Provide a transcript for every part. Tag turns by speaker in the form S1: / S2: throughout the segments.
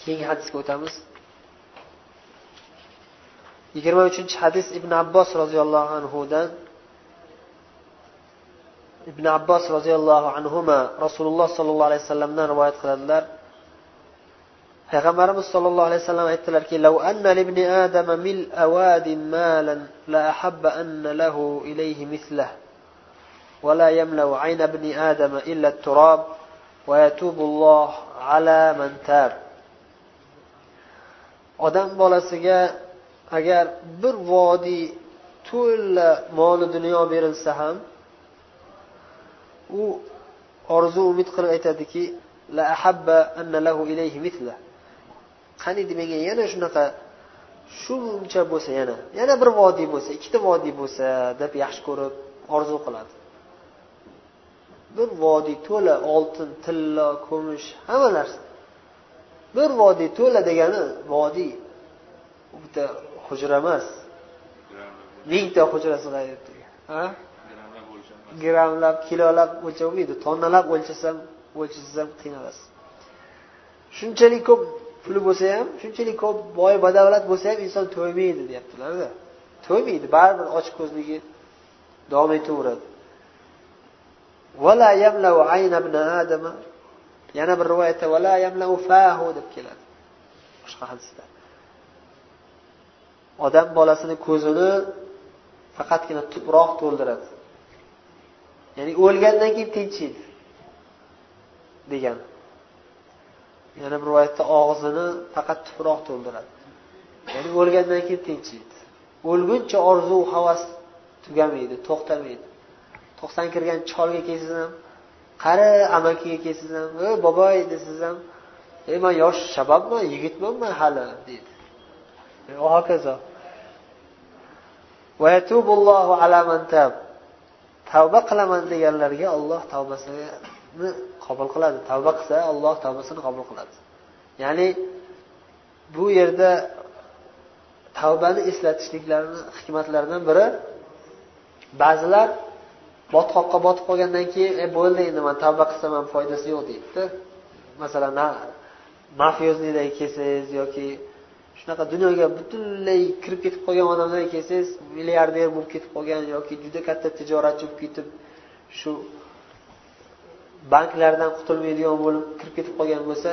S1: keyingi hadisga o'tamiz yigirma uchinchi hadis ibn abbos roziyallohu anhudan ibn abbos roziyallohu anhu rasululloh sollallohu alayhi vasallamdan rivoyat qiladilar payg'ambarimiz sollallohu alayhi vasallam aytdilarki لو أن لابن آدم ملء واد مالا لأحب أن له إليه مثله ولا يملأ عين ابن آدم إلا التراب ويتوب الله على من تاب odam bolasiga agar bir vodiy to'la moli dunyo berilsa ham u orzu umid qilib aytadiki la ahabba anna lahu ilayhi mithla. Qaniydi menga yana shunaqa shuncha bo'lsa yana yana bir vodiy bo'lsa ikkita vodiy bo'lsa deb yaxshi ko'rib orzu qiladi. Bir vodiy to'la oltin tilla kumush hamma narsa. Bir vodiy to'la degani vodiy. Bitta hujra emas. Mingta hujra sig'ayib grammlab kilolab o'lcholmaydi tonnalab o'lchasam o'lchasam qiynalasiz shunchalik ko'p puli bo'lsa ham shunchalik ko'p boy badavlat bo'lsa ham inson to'ymaydi deyaptilarda. To'ymaydi. Baribir ochko'zligi davom etaveradi. Yana bir rivoyatda deb keladi. Boshqa hadisda. Odam bolasini ko'zini faqatgina tuproq to'ldiradi. Ya'ni o'lgandan keyin tinchiydi degan. Yana bir rivoyatda og'zini faqat tuproq to'ldiradi. Ya'ni o'lgandan keyin tinchiydi. O'lguncha orzu havas tugamaydi to'xtamaydi. To'qson kirgan cholga kelsangiz ham qari amakiga kelsangiz ham ey boboy desangiz ham ey man yosh shababman yigitman man hali deydi. E, Va hokazo. Tavba qilaman deganlarga olloh tavbasini qabul qiladi. Tavba qilsa alloh tavbasini qabul qiladi. Ya'ni bu yerda tavbani eslatishliklarini hikmatlaridan biri ba'zilar botqoqqa botib qolgandan keyin e bo'ldi endi man tavba qilsam ham foydasi yo'q deydida. Masalan mafiozniylarga kelsangiz yoki shunaqa dunyoga butunlay kirib ketib qolgan odamlarga kelsangiz milliarder bo'lib ketib qolgan yoki juda katta tijoratchi bo'lib ketib shu banklardan qutulmaydigan bo'lib kirib ketib qolgan bo'lsa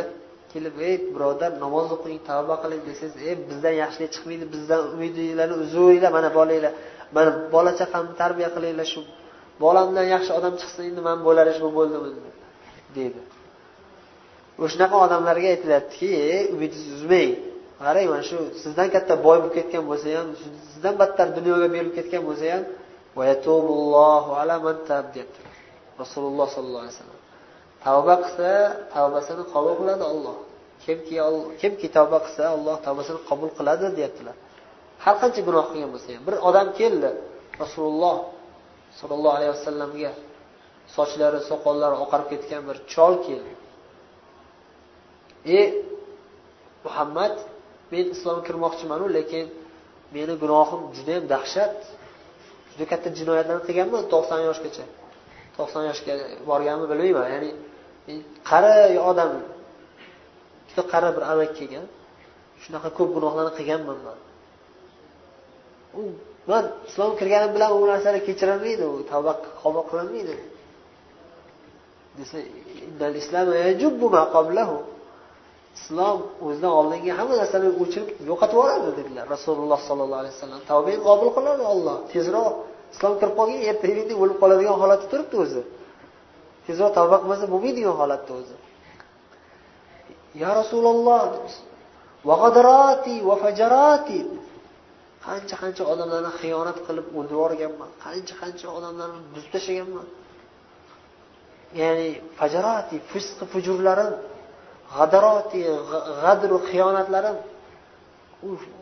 S1: kelib ey birodar namoz o'qing tavba qiling desangiz ey bizdan yaxshilik chiqmaydi bizdan umidinglarni uzinglar mana bolanglar mana bola chaqamni tarbiya qilinglar shu bolamdan yaxshi odam chiqsin endi man bo'lar ish bu bo'ldimi? Deydi o'shanaqa odamlarga aytilyaptiki umidingizni uzmang. Qarang mana shu sizdan katta boy bo'lib ketgan bo'lsa ham sizdan battar dunyoga berilib ketgan bo'lsa ham deyapti rasululloh sollallohu alayhi vasallam. Tavba qilsa tavbasini qabul qiladi olloh kimki kimki tavba qilsa alloh tavbasini qabul qiladi deyaptilar har qancha gunoh qilgan bo'lsa ham bir odam keldi rasululloh sollallohu alayhi vasallamga sochlari soqollari oqarib ketgan bir chol keldi. E muhammad men islomga kirmoqchimanu lekin meni gunohim judayam dahshat. Juda katta jinoyatlarni qilganman to'qson yoshgacha. To'qson yoshga borganmi bilmayman ya'ni qari odam juda qari bir amak kelgan. Shunaqa ko'p gunohlarni qilganman man. U man islomga kirganim bilan u narsalar kechirilmaydi u tavba qabul qilinmaydi desa islom o'zidan oldingi hamma narsani o'chirib yo'qotib yuboradi dedilar. Rasululloh sollallohu alayhi vasallam tavbangni qabul qiladi olloh tezroq islom kirib qolgan erta indin o'lib qoladigan holatda turibdi o'zi. Tezroq tavba qilmasa bo'lmaydigan holatda o'zi. Ya rasululloh qancha qancha odamlarni xiyonat qilib o'ldirib yuborganman? Qancha qancha odamlarni buzib tashlaganman ya'ni fajaroti fisqi fujurlarim g'adaroti g'adru xiyonatlarim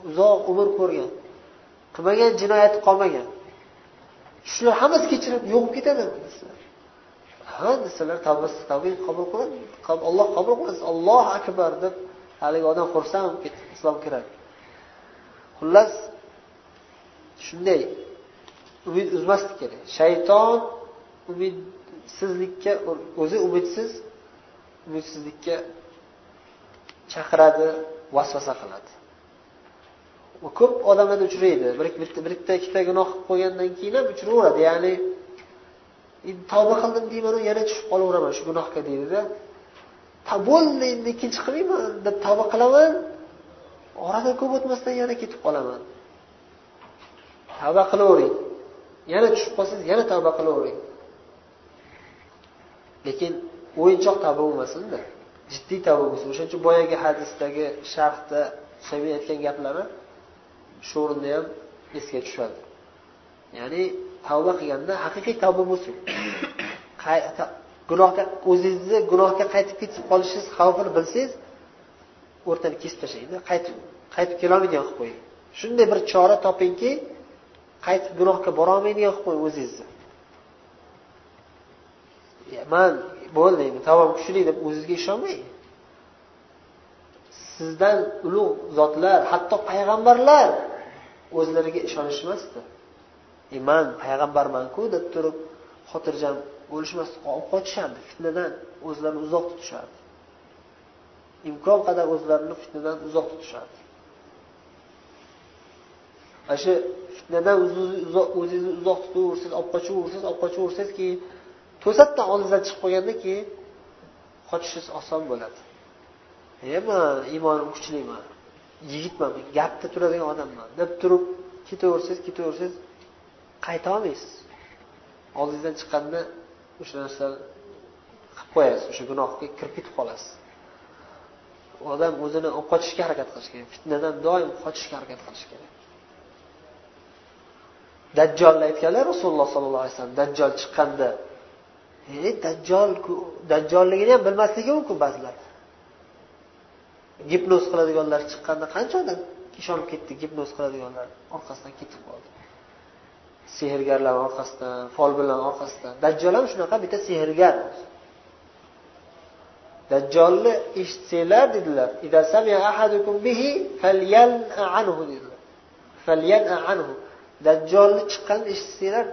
S1: uzoq umr ko'rgan. Qilmagan jinoyati qolmagan. Shular hammasi kechirib yo'qib ketadi ha desalar tavbasi tavba qabul qiladi alloh qabul qiladi allohu akbar deb haligi odam xursand bo'lib ketdi islom kiradi xullas shunday umid uzmaslik kerak. Shayton umidsizlikka o'zi umidsiz umidsizlikka chaqiradi vasvasa qiladi. Ko'p odamlarda uchraydi. Bir bitta bitta ikkita gunoh qilib qo'ygandan keyin ham uchraveradi. Ya'ni e, tavba qildim deymanu yana tushib qolaveraman shu gunohga deydida bo'ldi endi ikkinchi qilmayman deb tavba qilaman oradan ko'p o'tmasdan yana ketib qolaman. Tavba qilavering. Yana tushib qolsangiz yana tavba qilavering. Lekin o'yinchoq tavba bo'lmasinda. Jiddiy tavba bo'lsin. O'shaning uchun boyagi hadisdagi sharhda sami aytgan gaplari shu o'rinda ham esga tushadi. Ya'ni tavba qilganda haqiqiy tavba bo'lsin. Gunohga o'zingizni gunohga qaytib ketib qolishingiz xavfini bilsangiz o'rtani kesib tashlangda qaytib qaytib kelolmaydigan qilib qo'ying. Shunday bir chora topingki qaytib gunohga borolmaydigan qilib qo'ying o'zingizni. Man bo'ldi endi tavbam kuchli deb o'zizga ishonmang. Sizdan ulug' zotlar hatto payg'ambarlar o'zlariga ishonishmasdi. E man payg'ambarmanku deb turib xotirjam bo'lishmasdi olib qochishardi fitnadan o'zlarini uzoq tutishardi. Imkon qadar o'zlarini fitnadan uzoq tutishardi. Ana shu fitnadan o'zingizni uzoq tutaversangiz olib qochaversangiz olib qochaversangiz keyin to'satdan oldingizdan chiqib qolganda keyin qochishingiz oson bo'ladi. E man iymonim kuchliman. Yigitman gapda turadigan odamman. Deb turib ketaversangiz ketaversangiz qayta olmaysiz. Oldingizdan chiqqanda o'sha narsani qilib qo'yasiz o'sha gunohga kirib ketib qolasiz. Odam o'zini olib qochishga harakat qilishi kerak fitnadan doim qochishga harakat qilish kerak. Dajjolni aytganlar rasululloh sollallohu alayhi vasallam dajjol chiqqanda. E dajjol dajjolligini ham bilmasligi mumkin ba'zilar. Gipnoz qiladiganlar chiqqanda qancha odam ishonib ketdi gipnoz qiladiganlar? Orqasidan ketib qoldi. Sehrgarlar orqasidan folbinlar orqasidan. Dajjol ham shunaqa bitta sehrgar. Dajjolni eshitsanglar dedilar dajjolni chiqqanini eshitsanglar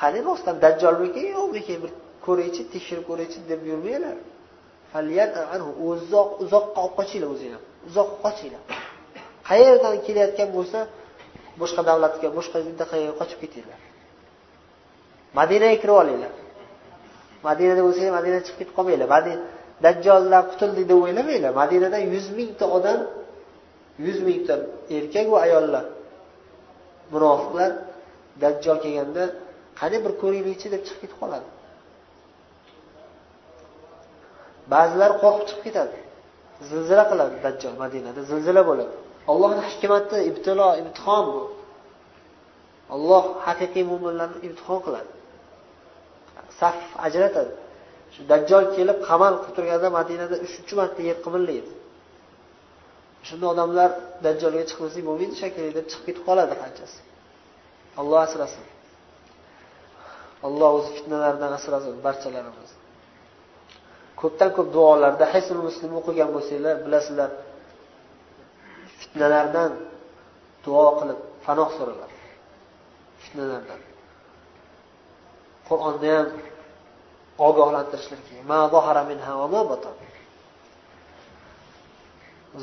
S1: qani rostdan dajjolmikin yo'qmikin bir ko'raychi tekshirib ko'raychi deb yurmanglar. Uzoq uzoqqa olib qochinglar o'zinglar uzoqqa qochinglar. Qayerdan kelayotgan bo'lsa boshqa davlatga boshqa mintaqaga qochib ketinglar. Madinaga kirib olinglar. Madinada bo'lsanglar madinadan chiqib ketib qolmanglar. Dajjoldan qutuldik deb o'ylamanglar. Madinada yuz mingta odam yuz mingta erkak va ayollar munofiqlar dajjol kelganda qani bir ko'ringlikchi deb chiqib ketib qoladi. Ba'zilar qo'rqib chiqib ketadi. Zilzila qiladi dajjol madinada zilzila bo'ladi. Ollohni hikmati ibtilo imtihon bu. Olloh haqiqiy mo'minlarni imtihon qiladi. Saf ajratadi. Shu dajjol kelib qamal qilib turganda madinada uchinchi marta yer qimirlaydi shunda odamlar dajjolga chiqmasak bo'lmaydi shekilli deb chiqib ketib qoladi qanchasi? Olloh asrasin. Alloh o'zi fitnalardan asrasin barchalarimizni ko'pdan ko'p duolarda haysul muslim o'qigan bo'lsanglar bilasizlar fitnalardan duo qilib panoh so'raladi fitnalardan. Qur'onda ham ogohlantirishlar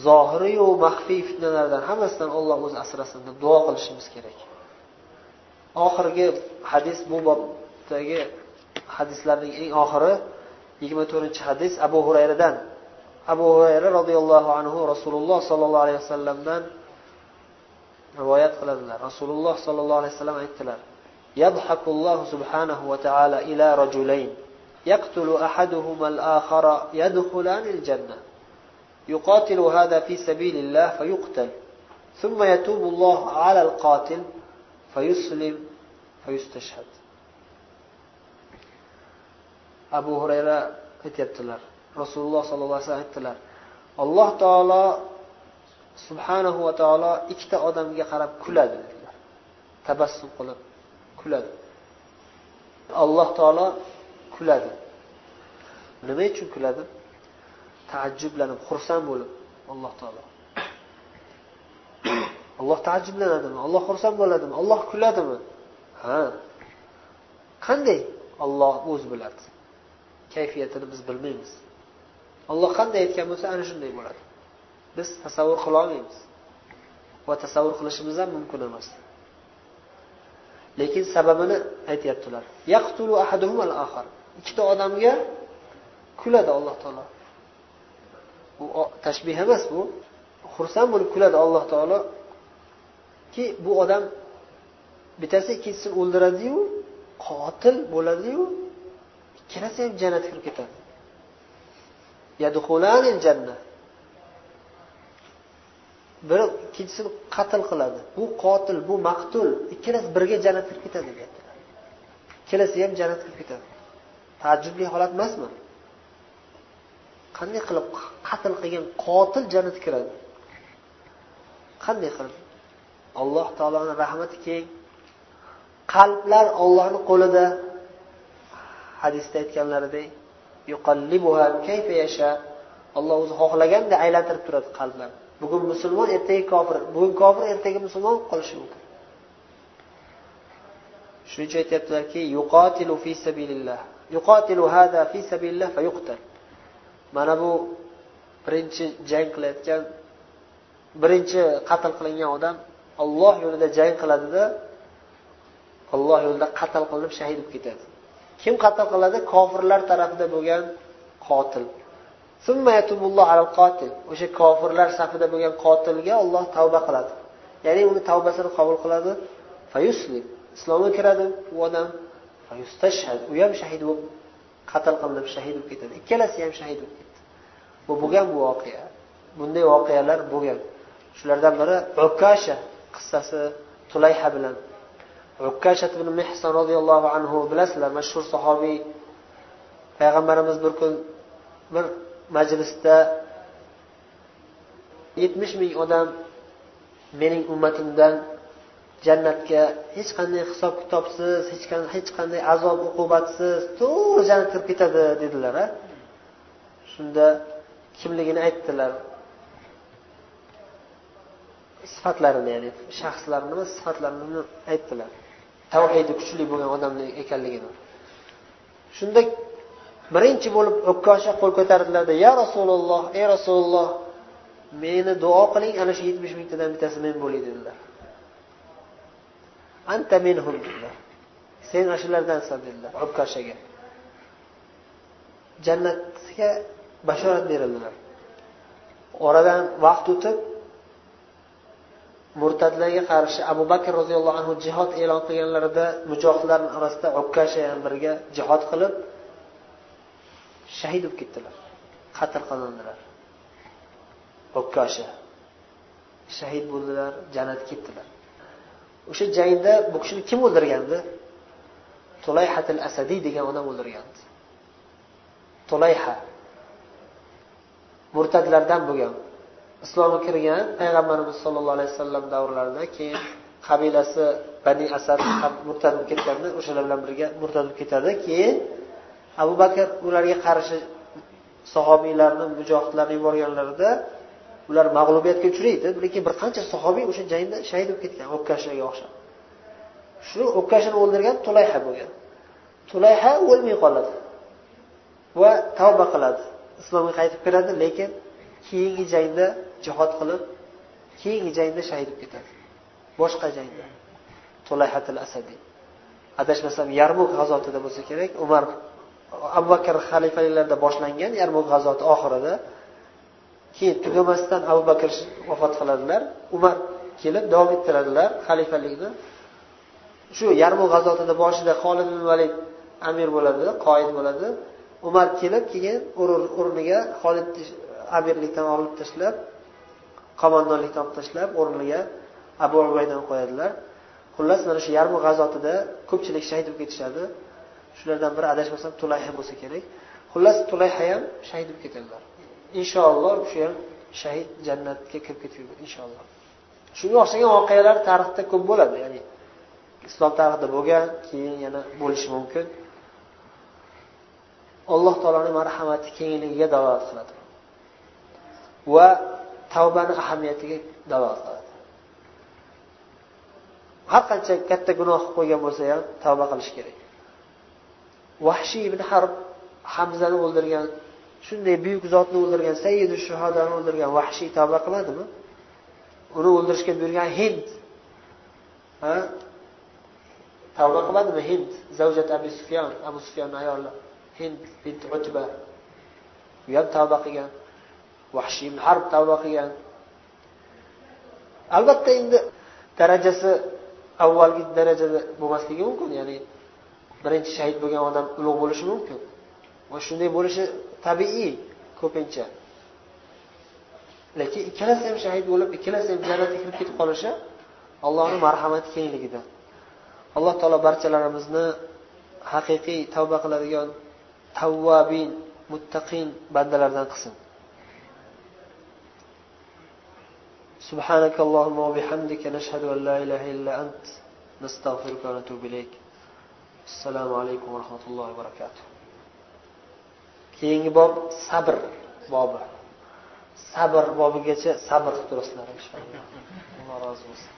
S1: zohiriyu maxfiy fitnalardan hammasidan olloh o'zi asrasin deb duo qilishimiz kerak oxirgi hadis bu bobdagi hadislarning eng oxiri yigirma to'rtinchi hadis abu hurayradan abu hurayra roziyallohu anhu rasululloh sollallohu alayhi vasallamdan rivoyat qiladilar rasululloh sollallohu alayhi vasallam aytdilar يضحك الله سبحانه وتعالى إلى رجلين يقتل أحدهما الآخر يدخلان الجنة يقاتل هذا في سبيل الله فيقتل ثم يتوب الله على القاتل فيسلم فيستشهد abu hurayra aytyaptilar rasululloh sollallohu alayhi vasallam aytdilar alloh taolo subhanahu va taolo ikkita odamga qarab kuladi dedilar tabassum qilib kuladi alloh taolo kuladi nima uchun kuladi taajjublanib xursand bo'lib. Alloh taolo. Alloh taajjublanadimi? Alloh xursand bo'ladimi? Alloh kuladimi ha. Qanday olloh o'zi biladi? Kayfiyatini biz bilmaymiz. Olloh qanday aytgan bo'lsa ana shunday bo'ladi. Biz tasavvur qilolmaymiz va tasavvur qilishimiz ham mumkin emas. Lekin sababini aytyaptilar. Ikkita odamga kuladi alloh taolo bu tashbih emas bu xursand bo'lib kuladi alloh taolo. Ki bu odam bittasi ikkinchisini o'ldiradiyu qotil bo'ladiyu ikkalasi ham jannatga kirib ketadi. Janna. Biri ikkinchisini qatl qiladi. Bu qotil bu maqtul ikkalasi birga jannatga kirib ketadi deyaptilar ikkalasi ham jannatga kirib ketadi. Taajjubli holat emasmi? Qanday qilib qatl qilgan qotil jannatga kiradi? Qanday qilib? Alloh taoloni rahmati keng. Qalblar ollohni qo'lida. Hadisda aytganlaridek olloh o'zi xohlaganda aylantirib turadi qalblarni bugun musulmon ertaga kofir. Bugun kofir ertaga musulmon bo'lib qolishi mumkin. Shuning uchun aytyaptilarki mana bu birinchi jang qilayotgan birinchi qatl qilingan odam olloh yo'lida jang qiladida olloh yo'lida qatl qilinib shahid bo'lib ketadi. Kim qatl qiladi? Kofirlar tarafida bo'lgan qotil. O'sha kofirlar safida bo'lgan qotilga olloh tavba qiladi. Ya'ni uni tavbasini qabul qiladi. Islomga kiradi u odam. U ham shahid bo'lib qatl qilinib shahid bo'lib ketadi. Ikkalasi ham shahid bo'lib bu bo'lgan bu voqea. Bunday voqealar bo'lgan. Shulardan biri ukasha qissasi tulayha bilan. Ukasha ibn mehson roziyallohu anhu bilasizlar mashhur sahobiy payg'ambarimiz bir kun bir majlisda yetmish ming odam mening ummatimdan jannatga hech qanday hisob kitobsiz hech qanday azob uqubatsiz to'g'ri jannatga kirib ketadi dedilar shunda kimligini aytdilar. Sifatlarini ya'ni shaxslarini emas sifatlarini aytdilar. Tavhidi kuchli bo'lgan odamni ekanligini. Shunda birinchi bo'lib o'kkosha qo'l ko'tardilarda ya rasululloh ey rasululloh meni duo qiling ana shu yetmish mingtadan bittasi men bo'lay dedilar. Anta minhum dedilar. Sen ana shulardansan dedilar o'kkoshaga jannatga bashorat berildilar. Oradan vaqt o'tib murtadlarga qarshi abu bakr roziyallohu anhu jihod e'lon qilganlarida mujohidlarni orasida obkasha ham birga jihod qilib shahid bo'lib ketdilar. Qatl qilindilar obkasha. Shahid bo'ldilar jannatga ketdilar. O'sha jangda bu kishini kim o'ldirgandi? Tulayhatil asadiy degan odam o'ldirgandi. Tulayha. Murtadlardan bo'lgan. Islomga kirgan payg'ambarimiz sollallohu alayhi vasallam davrlarida keyin qabilasi bani asad murtad bo'lib ketganda o'shalar bilan birga murtad bo'lib ketadi. Keyin abu bakr ularga qarshi sahobiylarni mujohidlarni yuborganlarida ular mag'lubiyatga uchraydi lekin bir qancha sahobiy o'sha jangda shahid bo'lib ketgan o'pkashiga o'xshab. Shu o'pkashini o'ldirgan tulayha bo'lgan. Tulayha o'lmay qoladi va tavba qiladi. Islomga qaytib kiradi lekin keyingi jangda jihod qilib keyingi jangda shahid bo'lib ketadi. Boshqa jangda. Tulayhatil asadiy adashmasam yarmuk g'azotida bo'lsa kerak umar abu bakr xalifaliklarida boshlangan yarmuk g'azoti oxirida keyin tugamasdan abu bakr vafot qiladilar. Umar kelib davom ettiradilar xalifalikni. Shu yarmuk g'azotida boshida xolid ibn valid amir bo'ladi qoid bo'ladi. Umar kelib keyin o'rniga xolid amirlikdan olib tashlab qo'mondonlikdan olib tashlab o'rniga abu ubaydani qo'yadilar. Xullas mana shu yarmu g'azotida ko'pchilik shahid bo'lib ketishadi. Shulardan biri adashmasam tulayha bo'lsa kerak. Xullas tulayha ham shahid bo'lib ketadilar. Inshaalloh shu ham shahid jannatga kirib ketib inshaalloh. Shunga o'xshagan voqealar tarixda ko'p bo'ladi. Ya'ni islom tarixida bo'lgan keyin yana bo'lishi mumkin. Alloh taoloni marhamati kengligiga dalolat qiladi va tavbani ahamiyatiga dalolat qiladi har qancha katta gunoh qilib qo'ygan bo'lsa ham tavba qilish kerak. Vahshiy ibn harb hamzani o'ldirgan shunday buyuk zotni o'ldirgan sayyidu shuhodani o'ldirgan vahshiy tavba qiladimi? Uni o'ldirishga buyurgan hind ha? Tavba qiladimi hind? Zavjat abu sufyon abu sufyonni ayoli hind bint utba. U ham tavba qilgan. Vahshiy harb tavba qilgan. Albatta endi darajasi avvalgi darajada bo'lmasligi mumkin ya'ni birinchi shahid bo'lgan odam ulug' bo'lishi mumkin. Va shunday bo'lishi tabiiy ko'pincha. Lekin ikkalasi ham shahid bo'lib ikkalasi ham jannatga kirib ketib qolishi allohni marhamati kengligidan alloh taolo barchalarimizni haqiqiy tavba qiladigan tavvabin muttaqin bandalardan qilsin سبحانك اللهم وبحمدك نشهد أن لا إله إلا أنت نستغفرك ونتوب إليك السلام عليكم ورحمة الله وبركاته keyingi bob sabr bobi sabr bobigacha sabr qilib turasizlar inshaalloh alloh rozi bo'lsin